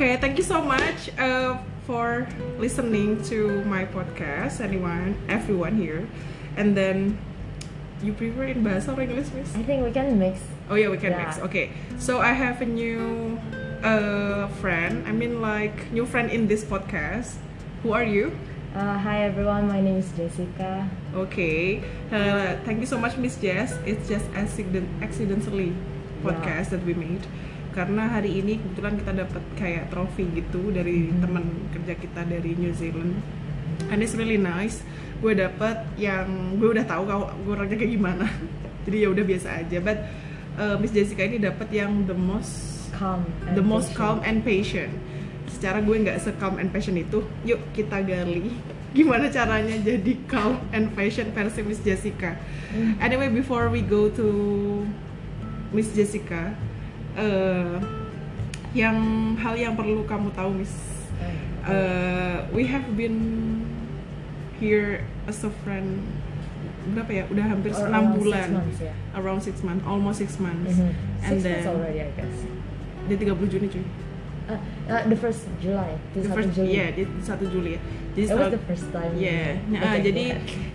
Okay, thank you so much uh, for listening to my podcast, anyone, everyone here. And then, you prefer in bahasa or English, Miss? I think we can mix. Oh yeah, we can Yeah. mix. Okay, so I have a new uh, friend. I mean, like new friend in this podcast. Who are you? Uh, hi everyone, my name is Jessica. Okay, uh, thank you so much, Miss Jess. It's just accident accidentally podcast that we made. Karena hari ini kebetulan kita dapat kayak trofi gitu dari teman kerja kita dari New Zealand. And it's really nice. Gue dapat yang gue udah tahu kalau gue orangnya kayak gimana. Jadi ya udah biasa aja. But uh, Miss Jessica ini dapat yang the most Calm. and the most patient. calm and patient. Secara gue nggak se-calm and patient itu, yuk kita gali gimana caranya jadi calm and patient versi Miss Jessica. Anyway, before we go to Miss Jessica, eh, yang hal yang perlu kamu tahu Miss, eh, we have been here as a friend berapa ya? Udah hampir Or enam around six bulan, months, yeah. around six months, almost six months. Mhm. And Six months then- already, I guess. Dia 30 Juni cuy. Uh, uh, the first July, The 1 first, Juli. yeah, di 1 Juli ya. Jadi It was the first time. Yeah. Nah, think jadi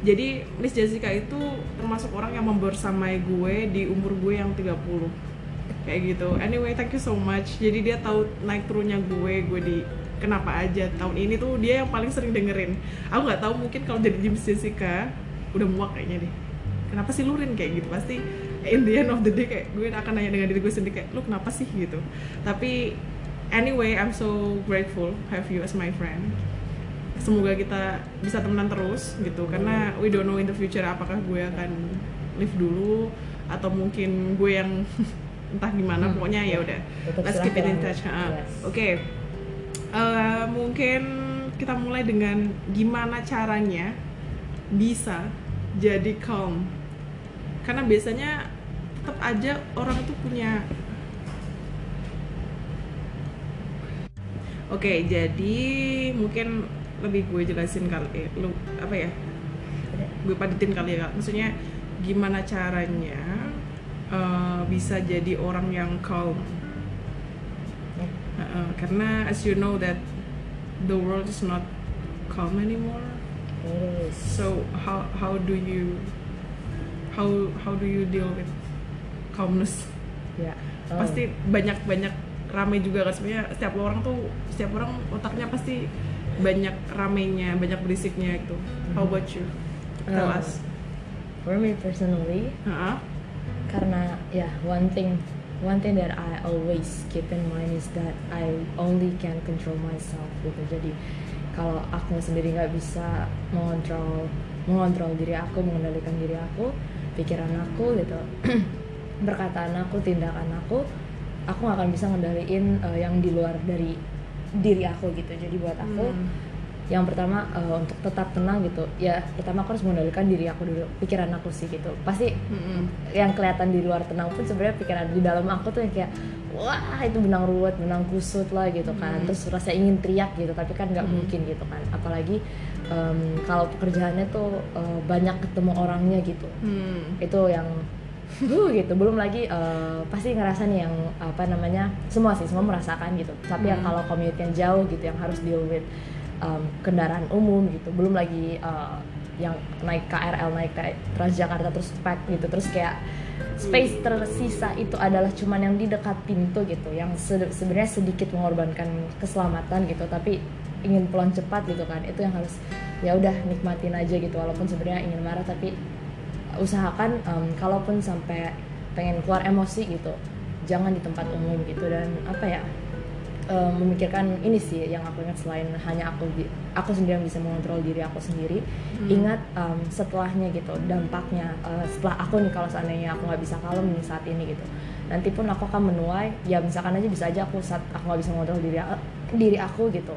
jadi Miss Jessica itu termasuk orang yang membersamai gue di umur gue yang 30. Kayak gitu. Anyway, thank you so much. Jadi dia tahu naik turunnya gue, gue di kenapa aja tahun ini tuh dia yang paling sering dengerin. Aku nggak tahu mungkin kalau jadi Miss Jessica udah muak kayaknya deh. Kenapa sih lu Rin kayak gitu? Pasti in the end of the day kayak gue akan nanya dengan diri gue sendiri kayak lu kenapa sih gitu. Tapi anyway, I'm so grateful have you as my friend semoga kita bisa temenan terus gitu karena we don't know in the future apakah gue akan live dulu atau mungkin gue yang entah gimana Hmm, pokoknya ya udah let's keep it in touch. Yes. oke Eh, mungkin kita mulai dengan gimana caranya bisa jadi calm karena biasanya tetap aja orang itu punya Oke, jadi mungkin lebih gue jelasin kali, eh, lu apa ya? Gue padetin kali ya, maksudnya gimana caranya eh, bisa jadi orang yang calm? Heeh, karena as you know that the world is not calm anymore. So how how do you how how do you deal with calmness? Ya. um, pasti banyak banyak rame juga kan sebenarnya setiap orang tuh setiap orang otaknya pasti banyak ramenya banyak berisiknya itu how about you tell Um, us For me personally, Heeh. Karena ya one thing one thing that I always keep in mind is that I only can control myself gitu jadi kalau aku sendiri nggak bisa mengontrol mengontrol diri aku mengendalikan diri aku pikiran aku gitu perkataan aku tindakan aku aku nggak akan bisa ngendaliin eh, yang di luar dari diri aku gitu jadi buat aku Hmm. Yang pertama eh, untuk tetap tenang gitu ya pertama aku harus mengendalikan diri aku dulu pikiran aku sih gitu pasti Mm-mm. yang kelihatan di luar tenang pun sebenarnya pikiran di dalam aku tuh yang kayak wah itu benang ruwet benang kusut lah gitu kan Hmm. terus rasa ingin teriak gitu tapi kan nggak Hmm. mungkin gitu kan apalagi em, kalau pekerjaannya tuh eh, banyak ketemu orangnya gitu Hmm. itu yang uh, gitu belum lagi eh, pasti ngerasa nih yang apa namanya semua sih semua merasakan gitu tapi yang Hmm. kalau commute yang jauh gitu yang harus deal with em, kendaraan umum gitu. Belum lagi eh, yang naik KRL naik ke Transjakarta terus pack gitu. Terus kayak space tersisa itu adalah cuman yang di dekat pintu gitu yang se- sebenarnya sedikit mengorbankan keselamatan gitu tapi ingin pulang cepat gitu kan. Itu yang harus ya udah nikmatin aja gitu. Walaupun sebenarnya ingin marah tapi usahakan em, kalaupun sampai pengen keluar emosi gitu jangan di tempat umum gitu. Dan apa ya em, memikirkan ini sih yang aku ingat selain hanya aku aku sendiri yang bisa mengontrol diri aku sendiri Hmm. ingat em, setelahnya gitu dampaknya eh, setelah aku nih kalau seandainya aku nggak bisa kalem nih saat ini gitu nanti pun aku akan menuai ya misalkan aja bisa aja aku saat aku nggak bisa mengontrol diri diri aku gitu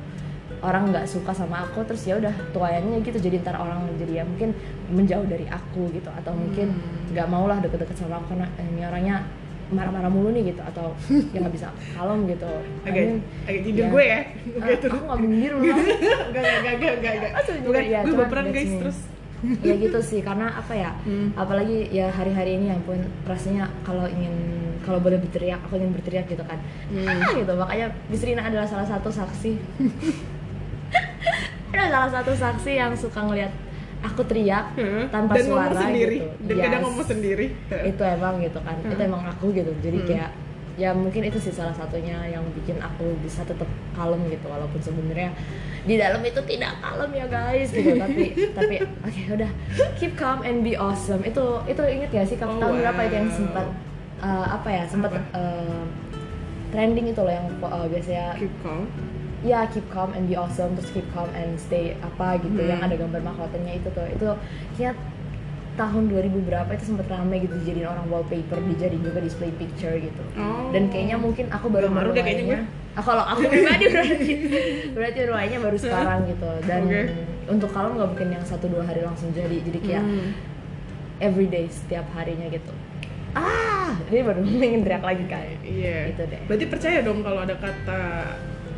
orang nggak suka sama aku terus ya udah tuayannya gitu jadi ntar orang jadi ya mungkin menjauh dari aku gitu atau mungkin Hmm. nggak mau lah deket-deket sama aku karena ini orangnya marah-marah mulu nih gitu atau ya nggak bisa kalem gitu I agak mean, agak nyindir ya. gue ya ah, gitu aku nggak menyindir loh enggak enggak enggak enggak enggak Asli bukan juga, ya, gue baperan guys me. terus ya gitu sih karena apa ya Hmm. apalagi ya hari-hari ini yang pun rasanya kalau ingin kalau boleh berteriak aku ingin berteriak gitu kan Hmm. ah gitu makanya Miss Rina adalah salah satu saksi adalah salah satu saksi yang suka ngelihat aku teriak Heeh. tanpa dan suara ngomong sendiri gitu. dan kadang Yes. ngomong sendiri itu emang gitu kan itu Hmm. emang aku gitu jadi Hmm. kayak ya mungkin itu sih salah satunya yang bikin aku bisa tetap kalem gitu walaupun sebenarnya di dalam itu tidak kalem ya guys gitu tapi tapi oke udah keep calm and be awesome itu itu inget gak sih kamu Oh, tahun berapa itu yang wow. sempat uh, apa ya sempat uh, trending itu loh yang uh, biasanya keep calm ya keep calm and be awesome terus keep calm and stay apa gitu Hmm. yang ada gambar mahkotanya itu tuh itu kayak tahun 2000 berapa itu sempat rame gitu dijadiin orang wallpaper dijadiin juga display picture gitu Oh. dan kayaknya mungkin aku baru deh kayaknya ah, kalau aku pribadi berarti berarti mulainya baru sekarang gitu dan Oke. untuk kalau nggak bikin yang satu dua hari langsung jadi jadi kayak Hmm. everyday setiap harinya gitu ah ini baru ingin teriak lagi kayak Iya. Gitu deh. Berarti percaya dong kalau ada kata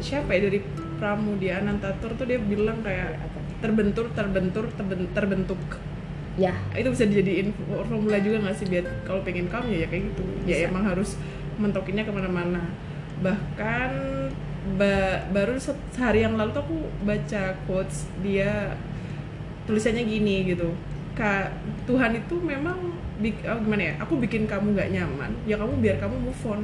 siapa ya dari Pramudia Anantatur tuh dia bilang kayak terbentur, terbentur, terben- terbentuk. ya Itu bisa dijadiin formula juga nggak sih biar kalau pengen kamu ya, ya kayak gitu. Ya Bisa. emang harus mentokinnya ke mana-mana. Bahkan ba- baru se- sehari yang lalu tuh aku baca quotes dia tulisannya gini gitu. Kak Tuhan itu memang oh, gimana ya? Aku bikin kamu nggak nyaman, ya kamu biar kamu move on.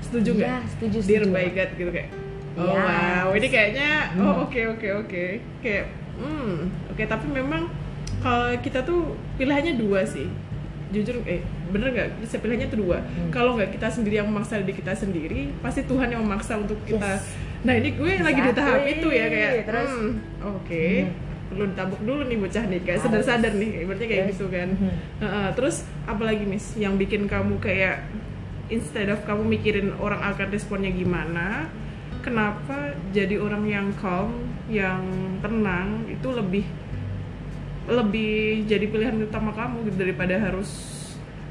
Setuju nggak? ya setuju Dear setuju by God gitu kayak oh Yes. wow ini kayaknya Hmm. oh oke oke oke kayak hmm oke tapi memang kalau kita tuh pilihannya dua sih jujur eh bener nggak bisa pilihannya tuh dua Hmm. kalau nggak kita sendiri yang memaksa diri kita sendiri pasti Tuhan yang memaksa untuk kita Yes. nah ini gue lagi di tahap itu ya kayak Terus? hmm, oke Hmm. perlu ditabuk dulu nih bocah nih kayak sadar-sadar nih ibaratnya kayak gitu kan Mhm. Heeh, terus apalagi miss yang bikin kamu kayak instead of kamu mikirin orang akan responnya gimana kenapa jadi orang yang calm yang tenang itu lebih lebih jadi pilihan utama kamu gitu daripada harus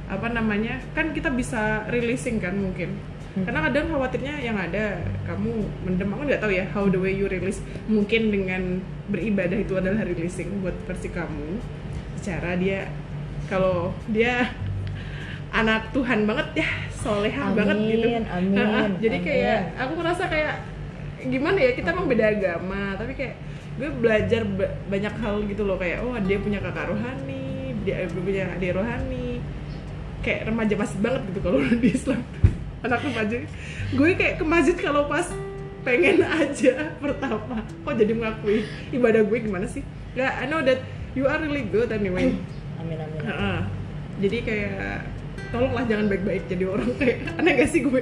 apa namanya kan kita bisa releasing kan mungkin. Hmm. karena kadang khawatirnya yang ada kamu mendem aku nggak tahu ya how the way you release. Mungkin dengan beribadah itu adalah releasing buat versi kamu. Secara dia kalau dia anak Tuhan banget ya soleha Amin, banget gitu. amin, jadi amin. kayak aku ngerasa kayak gimana ya kita emang beda agama tapi kayak gue belajar ba- banyak hal gitu loh kayak oh dia punya kakak rohani dia punya adik rohani. Kayak remaja masjid banget gitu kalau di Islam. Anak remaja. Gue kayak ke masjid kalau pas pengen aja pertama. Kok jadi mengakui? Ibadah gue gimana sih? Ya I know that you are really good anyway. Amin amin. Ha-ha. jadi kayak tolonglah jangan baik-baik jadi orang kayak aneh gak sih gue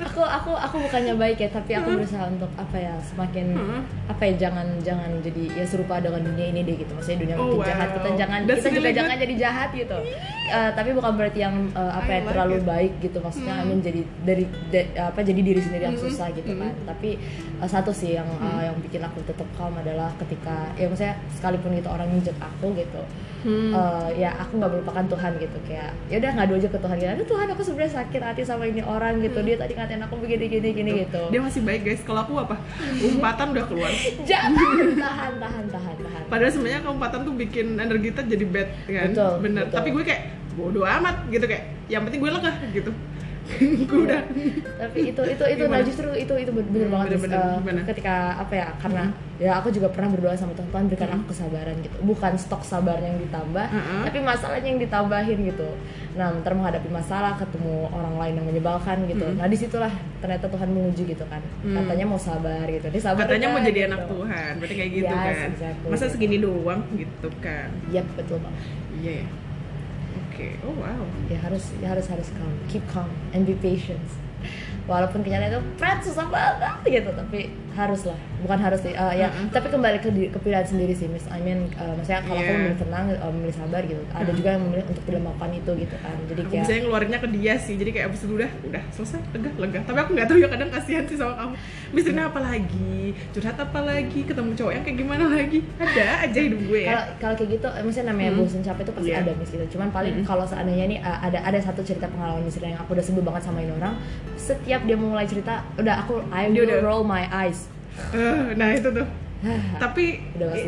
aku aku aku bukannya baik ya tapi aku berusaha untuk apa ya semakin Hmm. apa ya jangan jangan jadi ya serupa dengan dunia ini deh gitu maksudnya dunia Oh, mungkin jahat kita wow. jangan That's kita juga really jangan jadi jahat gitu Eh, tapi bukan berarti yang eh, apa I ya like terlalu it. baik gitu maksudnya Hmm. I mean jadi dari da- apa jadi diri sendiri yang Hmm, susah gitu hmm. kan tapi eh, satu sih yang Hmm. yang bikin aku tetap calm adalah ketika ya maksudnya sekalipun itu orang nginjek aku gitu Hmm. ya aku nggak melupakan Tuhan gitu kayak ya udah ngadu aja ke Tuhan. Gitu aduh Tuhan aku sebenarnya sakit hati sama ini orang gitu. Dia tadi ngatain aku begini gini gini gitu. dia masih baik guys. Kalau aku apa? Umpatan udah keluar. Jangan tahan tahan tahan tahan. Padahal sebenarnya keumpatan tuh bikin energi kita jadi bad kan? Betul, bener. betul. tapi gue kayak bodoh amat gitu kayak yang penting gue lega gitu gue udah tapi itu itu itu nah Gimana? justru itu itu bener, bener Hmm, banget. Eh, Gimana? Hmm. ketika apa ya karena ya aku juga pernah berdoa sama Tuhan Tuhan berikan aku kesabaran gitu bukan stok sabar yang ditambah Mm-mm. tapi masalahnya yang ditambahin gitu nah ntar menghadapi masalah ketemu orang lain yang menyebalkan gitu Mm-mm. nah di situlah ternyata Tuhan menguji gitu kan Mm. katanya mau sabar gitu dia sabar katanya mau kan, jadi gitu. anak Tuhan berarti kayak gitu Yes, kan exactly. masa segini doang gitu kan Yap betul banget iya ya. Oke. Oh wow. Ya harus ya harus harus calm. Keep calm and be patient. Walaupun kenyataan itu susah banget gitu. Tapi harus lah. Bukan harus sih uh, ya. Mm-mm. tapi kembali ke, di- ke pilihan sendiri sih Miss. I mean uh, maksudnya kalau aku Yeah. memilih tenang uh, memilih sabar gitu. Ada Mm. juga yang memilih untuk tidak melakukan itu gitu kan. Jadi aku kayak biasanya ngeluarinnya ke dia sih. Jadi kayak abis itu udah udah selesai. Lega lega. Tapi aku nggak tahu ya kadang kasihan sih sama kamu. Misalnya apa lagi? Curhat apa lagi? Ketemu cowok yang kayak gimana lagi? Ada aja hidup gue ya kalau kalau kayak gitu eh, maksudnya namanya Hmm. bosan capek itu pasti Iya. ada Miss gitu. Cuman paling Hmm. kalau seandainya nih uh, ada ada satu cerita pengalaman misalnya yang aku udah sebel banget sama ini orang setiap dia mulai cerita udah aku I will roll my eyes Eh, nah itu tuh. Tapi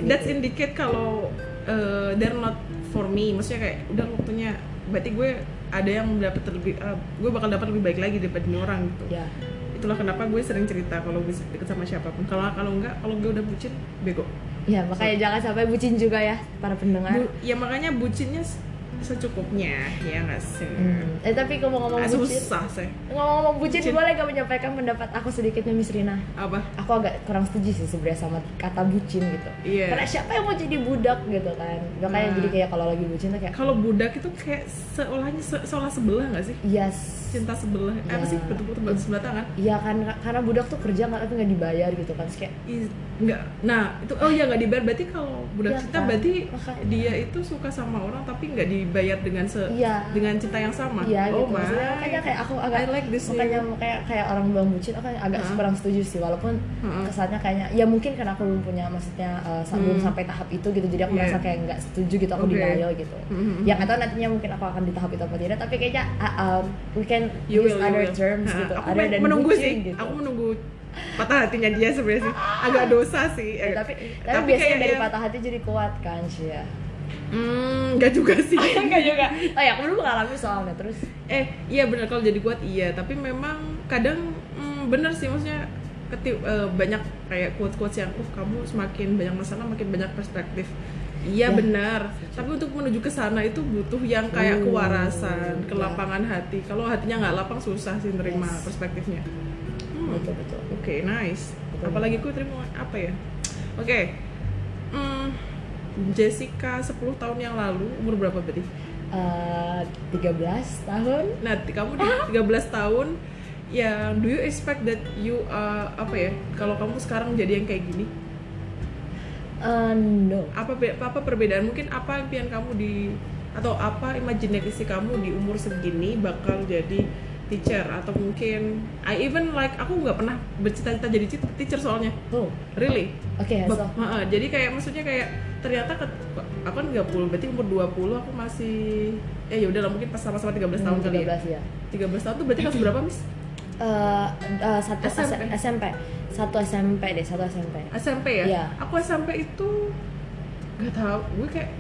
that's indicate kalau eh, they're not for me. Maksudnya kayak udah waktunya berarti gue ada yang dapat lebih eh, gue bakal dapat lebih baik lagi daripada ini orang gitu. Ya. Itulah kenapa gue sering cerita kalau gue deket sama siapa pun. Kalau kalau enggak kalau gue udah bucin bego. Ya makanya jangan sampai bucin juga ya para pendengar. Bu- ya makanya bucinnya secukupnya ya nggak sih Hmm. eh tapi ngomong-ngomong bucin susah sih ngomong-ngomong bucin, Bucin. boleh gak menyampaikan pendapat aku sedikitnya Miss Rina apa aku agak kurang setuju sih sebenarnya sama kata bucin gitu Iya. karena siapa yang mau jadi budak gitu kan makanya Nah. jadi kayak kalau lagi bucin tuh kayak kalau budak itu kayak seolahnya se seolah sebelah nggak sih yes cinta sebelah eh, apa Ya. sih betul-betul betul sebelah tangan Iya kan karena budak tuh kerja nggak tapi nggak dibayar gitu kan Terus kayak nggak nah itu oh ya nggak dibayar berarti kalau budak Iya cinta kan? berarti Makanya. dia itu suka sama orang tapi nggak dibayar dengan se Iya. dengan cinta yang sama Iya oh gitu maksudnya my. makanya kayak aku agak I like this makanya new. kayak kayak orang bilang bucin aku agak Hah? kurang setuju sih walaupun Heeh. kesannya kayaknya ya mungkin karena aku belum punya maksudnya uh, sa- Hmm. belum sampai tahap itu gitu jadi aku Iya. merasa kayak nggak setuju gitu aku Oke. denial gitu Mhm. ya nggak tahu nantinya mungkin aku akan di tahap itu apa tidak tapi kayaknya uh, um, we can You use will, you other will. terms Nah, gitu aku other than menunggu bucin, sih gitu. aku menunggu patah hatinya dia sebenarnya sih agak dosa sih Ya, agak- tapi tapi, biasanya kayak dari patah hati jadi kuat kan sih ya hmm nggak juga sih enggak juga oh ya aku dulu mengalami soalnya terus eh iya benar kalau jadi kuat iya tapi memang kadang hmm, benar sih maksudnya keti eh, banyak kayak quotes quotes yang oh kamu semakin banyak masalah makin banyak perspektif iya Ya, benar tapi untuk menuju ke sana itu butuh yang kayak Oh, kewarasan ya. kelapangan hati kalau hatinya nggak lapang susah sih nerima Yes. perspektifnya Hmm. betul betul Oke, nice. Betul. Apalagi gue terima apa ya? Oke. Hmm, Jessica 10 tahun yang lalu umur berapa berarti? Eh, 13 tahun. Nah, kamu di 13 tahun. Yang do you expect that you uh, apa ya? Kalau kamu sekarang jadi yang kayak gini, Eh, no. Apa apa perbedaan? Mungkin apa impian kamu di atau apa imajinasi kamu di umur segini bakal jadi teacher? Atau mungkin I even like aku nggak pernah bercita-cita jadi teacher soalnya. Oh. Really? Oke Bak- so. Jadi kayak maksudnya kayak ternyata ke, aku kan 30 berarti umur 20 aku masih eh ya udah lah mungkin pas sama-sama 13 tahun Hmm, kali ya 13 ya 13 tahun tuh berarti kelas berapa Miss? Eh, eh, satu SMP. SMP. Satu SMP deh satu SMP SMP ya? Iya. Aku SMP itu nggak tahu, gue kayak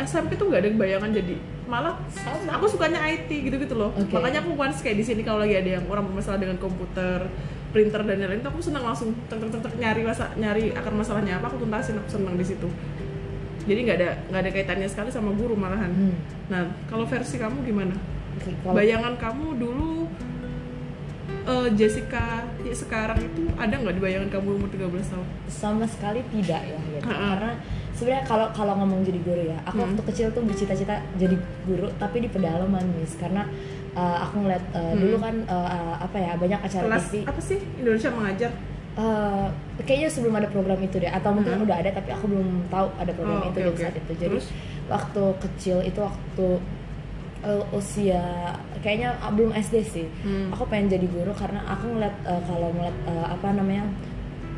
SMP tuh nggak ada bayangan jadi malah Sama. aku sukanya IT gitu-gitu loh. Oke. Makanya aku once kayak di sini kalau lagi ada yang orang bermasalah dengan komputer, printer dan lain-lain, tuh aku senang langsung tek tek tek, nyari masa nyari akar masalahnya apa aku tuntasin aku senang di situ. Jadi nggak ada nggak ada kaitannya sekali sama guru malahan. Hmm. Nah kalau versi kamu gimana? Kalau- Bayangan kamu dulu eh, Jessica ya sekarang itu ada nggak di bayangan kamu umur 13 tahun? sama sekali tidak ya gitu. Ha-ha. karena sebenarnya kalau kalau ngomong jadi guru ya aku Hmm. waktu kecil tuh bercita-cita jadi guru tapi di pedalaman miss karena uh, aku ngeliat uh, Hmm. dulu kan uh, apa ya banyak acara Kelas TV apa sih Indonesia mengajar? Uh, kayaknya sebelum ada program itu deh atau mungkin Hmm. udah ada tapi aku belum tahu ada program Oh, itu di oke. saat itu jadi Terus? waktu kecil itu waktu uh, usia kayaknya uh, belum SD sih Hmm. aku pengen jadi guru karena aku ngeliat uh, kalau ngeliat uh, apa namanya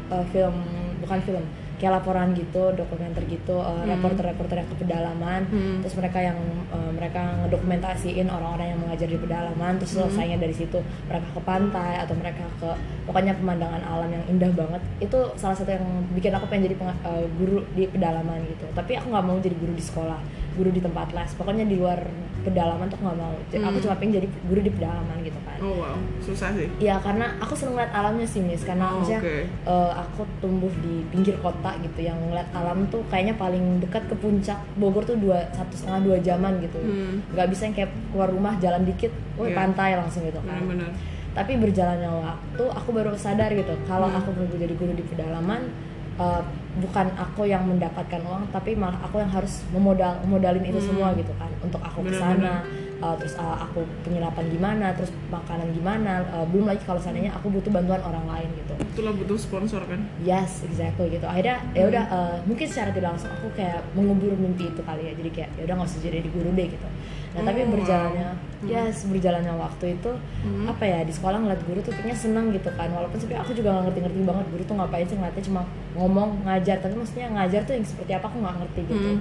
uh, film bukan film kayak laporan gitu dokumenter gitu uh, Hmm. reporter-reporter yang ke pedalaman Hmm. terus mereka yang uh, mereka ngedokumentasiin orang-orang yang mengajar di pedalaman terus Hmm. selesainya dari situ mereka ke pantai atau mereka ke pokoknya pemandangan alam yang indah banget itu salah satu yang bikin aku pengen jadi uh, guru di pedalaman gitu tapi aku nggak mau jadi guru di sekolah guru di tempat les pokoknya di luar pedalaman tuh nggak mau Jadi aku Hmm. cuma pengen jadi guru di pedalaman gitu kan Oh wow, susah sih. Iya karena aku seneng ngeliat alamnya sih Miss karena Oh, maksudnya oke. eh, aku tumbuh di pinggir kota gitu yang ngeliat alam tuh kayaknya paling dekat ke puncak Bogor tuh dua satu setengah dua jaman gitu Hmm. nggak bisa yang kayak keluar rumah jalan dikit, wah Iya. pantai langsung gitu kan. Benar-benar. Tapi berjalannya waktu aku baru sadar gitu kalau Hmm. aku mau jadi guru di pedalaman eh, bukan aku yang mendapatkan uang tapi malah aku yang harus memodal modalin itu Hmm. semua gitu kan untuk aku ke Benar-benar. sana uh, terus uh, aku penginapan gimana terus makanan gimana uh, belum lagi kalau seandainya aku butuh bantuan orang lain gitu Itulah butuh sponsor kan. yes exactly gitu akhirnya ya udah uh, mungkin secara tidak langsung aku kayak mengubur mimpi itu kali ya jadi kayak ya udah nggak usah jadi guru deh gitu nah tapi Oh, berjalannya wow. yes berjalannya waktu itu Hmm. apa ya di sekolah ngeliat guru tuh kayaknya seneng gitu kan walaupun sebenarnya aku juga nggak ngerti-ngerti banget guru tuh ngapain sih ngeliatnya cuma ngomong ngajar tapi maksudnya ngajar tuh yang seperti apa aku nggak ngerti gitu Hmm.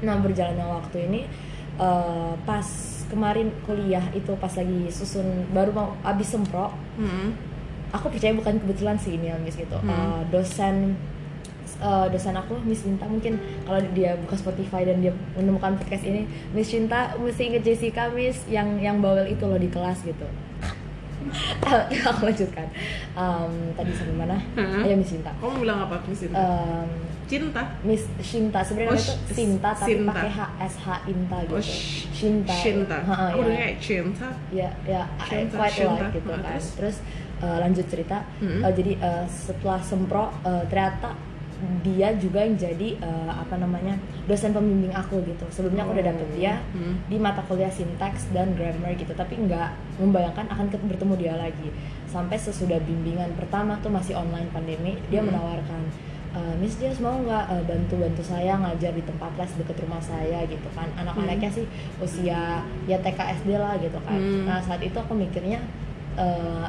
nah berjalannya waktu ini eh, pas kemarin kuliah itu pas lagi susun baru mau abis sempro Hmm. aku percaya bukan kebetulan sih ini Miss gitu Hmm. Eh, dosen eh, dosen aku Miss Cinta mungkin kalau dia buka Spotify dan dia menemukan podcast ini Miss Cinta mesti inget Jessica Miss yang yang bawel itu loh di kelas gitu aku lanjutkan Em, tadi sampai mana Hah? ayo Miss Cinta Kamu bilang apa Miss Cinta? Em, Cinta. Miss Shinta sebenarnya Oh, itu Sinta tapi pakai H S H Inta gitu. Oh, Shinta. Cinta. Heeh, Aku ya. dengar kayak cinta. Ya, ya, Shinta, quite Shinta. like gitu Ah, kan. terus? Eh, lanjut cerita. Mm-mm. Eh, jadi eh, setelah sempro eh, ternyata dia juga yang jadi eh, apa namanya dosen pembimbing aku gitu. Sebelumnya aku udah dapet dia Hmm. di mata kuliah sintaks dan grammar gitu tapi nggak membayangkan akan bertemu dia lagi sampai sesudah bimbingan pertama tuh masih online pandemi dia Hmm. menawarkan "Eh, Miss Dias mau nggak eh, bantu-bantu saya ngajar di tempat les deket rumah saya gitu kan anak-anaknya sih usia ya TK SD lah gitu kan Hmm. nah saat itu aku mikirnya eh,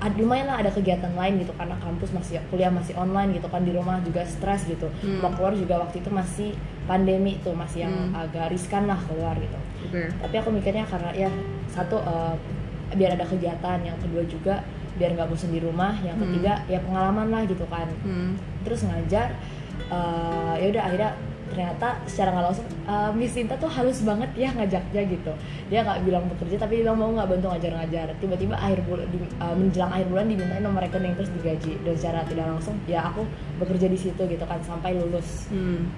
ad- lumayan lah ada kegiatan lain gitu karena kampus masih kuliah masih online gitu kan di rumah juga stres gitu Hmm. mau keluar juga waktu itu masih pandemi tuh masih yang Hmm. agak riskan lah keluar gitu Oke. tapi aku mikirnya karena ya satu eh, biar ada kegiatan yang kedua juga biar nggak bosan di rumah yang Hmm. ketiga ya pengalaman lah gitu kan Hmm. terus ngajar eh, ya udah akhirnya ternyata secara nggak langsung eh, Miss Sinta tuh halus banget ya ngajaknya gitu. Dia nggak bilang bekerja tapi dia bilang mau nggak bantu ngajar-ngajar. Tiba-tiba akhir bulan di, eh, menjelang akhir bulan dimintain nomor rekening terus digaji. Dan secara tidak langsung ya aku bekerja di situ gitu kan sampai lulus. Hmm.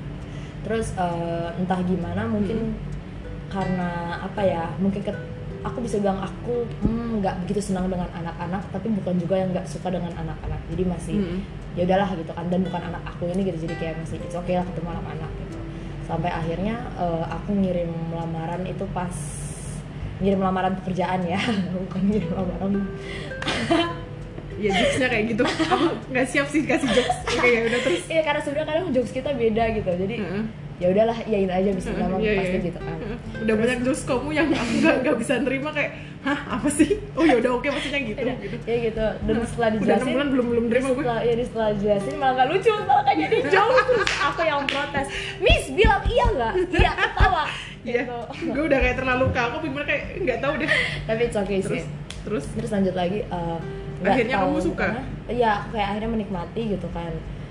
terus eh, entah gimana mungkin karena apa ya mungkin ke- aku bisa bilang aku hmm, nggak begitu senang dengan anak-anak tapi bukan juga yang nggak suka dengan anak-anak. Jadi masih Hmm. ya udahlah gitu kan dan bukan anak aku ini gitu jadi kayak masih it's okay lah ketemu anak-anak sampai akhirnya eh, aku ngirim lamaran itu pas ngirim lamaran pekerjaan ya bukan ngirim lamaran Ya jokesnya kayak gitu. Aku nggak siap sih kasih jokes. Oke ya udah terus. Iya karena sebenarnya kadang jokes kita beda gitu jadi Heeh. ya udahlah iyain aja bisa nama Iya, pasti iya. gitu kan Heeh. Udah banyak jokes kamu yang aku nggak nggak bisa nerima kayak, hah apa sih? Oh ya udah oke maksudnya gitu. Udah, gitu. ya gitu dan setelah Udah dijelasin bulan belum belum nerima gue. setelah ya setelah dijelasin malah gak lucu malah kayak jadi jauh terus aku yang protes Miss bilang iya nggak iya ketawa Iya. gitu Gue udah kayak terlalu kaku, bener kayak nggak tahu deh. tapi it's okay Terus sih terus terus lanjut lagi nggak Akhirnya tahu kamu suka? iya kayak akhirnya menikmati gitu kan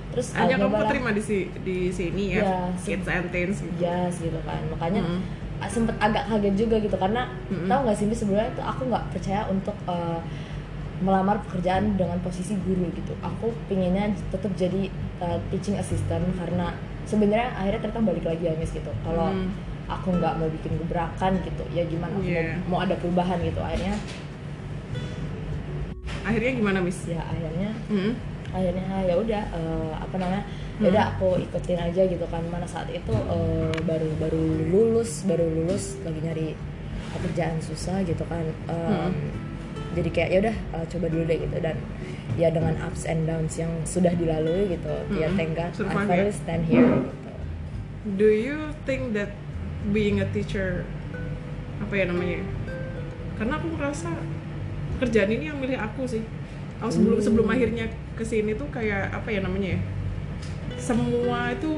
terus hanya eh, kamu nyobalah keterima di si, di sini ya, Iya, kids and teens gitu. gitu kan makanya Mm. ah, sempet agak kaget juga gitu karena Mm-mm. tahu nggak sih sebenarnya tuh aku nggak percaya untuk eh, melamar pekerjaan dengan posisi guru gitu aku pinginnya tetap jadi eh, teaching assistant karena sebenarnya akhirnya ternyata balik lagi ya Miss gitu kalau Hmm. aku nggak mau bikin gebrakan gitu ya gimana aku Iya. mau, mau ada perubahan gitu akhirnya Akhirnya gimana Miss? ya akhirnya Hmm. akhirnya ya udah eh, apa namanya ya Hmm. udah aku ikutin aja gitu kan mana saat itu eh, baru baru lulus baru lulus lagi nyari pekerjaan susah gitu kan Em, Hmm. Jadi kayak ya udah eh, coba dulu deh gitu dan ya dengan ups and downs yang sudah dilalui gitu ya Hmm. thank God I Survive ya? finally stand here gitu Do you think that being a teacher apa ya namanya? Karena aku merasa kerjaan ini yang milih aku sih. Aku sebelum Hmm. sebelum akhirnya ke sini tuh kayak apa ya namanya ya? Semua itu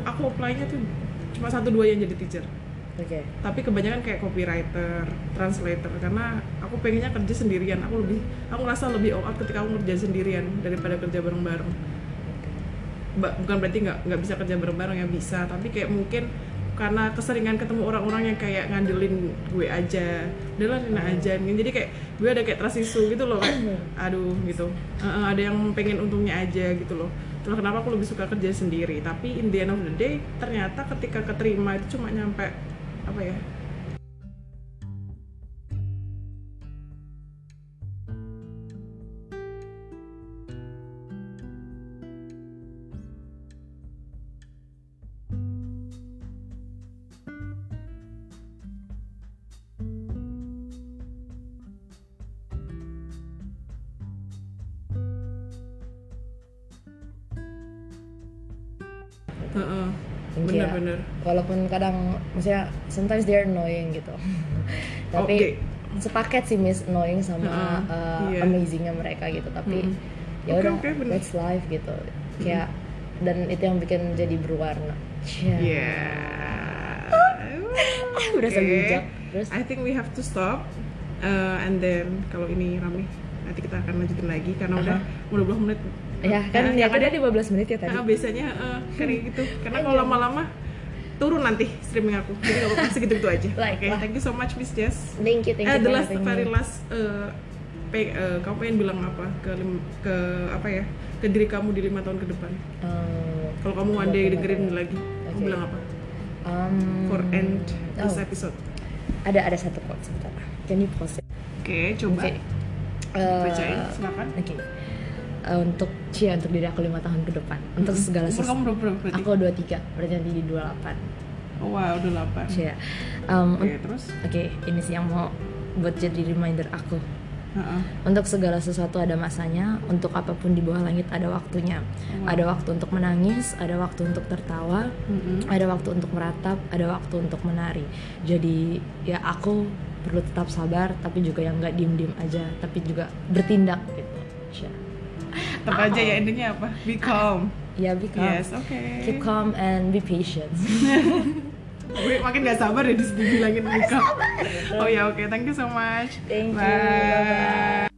aku apply-nya tuh cuma satu dua yang jadi teacher. Oke. Tapi kebanyakan kayak copywriter, translator karena aku pengennya kerja sendirian. Aku lebih aku ngerasa lebih all out ketika aku kerja sendirian daripada kerja bareng-bareng. Ba- bukan berarti nggak nggak bisa kerja bareng-bareng ya bisa. Tapi kayak mungkin karena keseringan ketemu orang-orang yang kayak ngandelin gue aja udahlah Rina aja. Jadi kayak gue ada kayak trust issue gitu loh kayak aduh gitu. Eh, ada yang pengen untungnya aja gitu loh. Itulah kenapa aku lebih suka kerja sendiri? Tapi in the end of the day ternyata ketika keterima itu cuma nyampe apa ya Heeh. Yang kayak, bener-bener walaupun kadang maksudnya sometimes they're annoying gitu tapi Oke. sepaket sih Miss annoying sama Heeh, uh, iya. amazingnya mereka gitu tapi Mm-mm. ya Oke, udah oke, bener. that's life gitu kayak dan itu yang bikin jadi berwarna. Iya. Berasa Oke. bijak. Terus? I think we have to stop. Uh, and then kalau ini rame, nanti kita akan lanjutin lagi karena udah Aha. udah 20 menit ya kan ya kan ada ada 15 menit ya tadi Nah, biasanya eh, kayak gitu. Karena kalau lama-lama turun nanti streaming aku. Jadi nggak apa-apa segitu-gitu aja. Like Oke, lah. thank you so much Miss Jess. thank you thank you the for last, very last eh, pe- eh, kamu pengen bilang apa ke lim- ke apa ya ke diri kamu di lima tahun ke depan? Um, Kalau kamu one day dengerin lagi, kamu Oke. bilang apa? um, For end this oh, episode. ada ada satu quote sebentar pause it Oke, coba Oke. Eh, bacain, silakan. Oke. Eh, untuk Cia untuk diri aku lima tahun ke depan untuk segala Umur sesuatu kamu berapa berarti? aku 23 berarti nanti di 28 Oh, wow, udah 8 Cia Um, Oke, un- terus? Oke, ini sih yang mau buat jadi reminder aku. Heeh. Untuk segala sesuatu ada masanya, untuk apa pun di bawah langit ada waktunya. Wow. Ada waktu untuk menangis, ada waktu untuk tertawa, Mm-mm. ada waktu untuk meratap, ada waktu untuk menari. Jadi ya aku perlu tetap sabar, tapi juga yang nggak diem-diem aja, tapi juga bertindak gitu. Tetap aja ya endingnya apa? Be calm. Ya, be calm. Yes, oke. Keep calm and be patient. Gue makin gak sabar ya dis- dibilangin be calm. Oh ya, oke. Thank you so much. Thank you. Bye.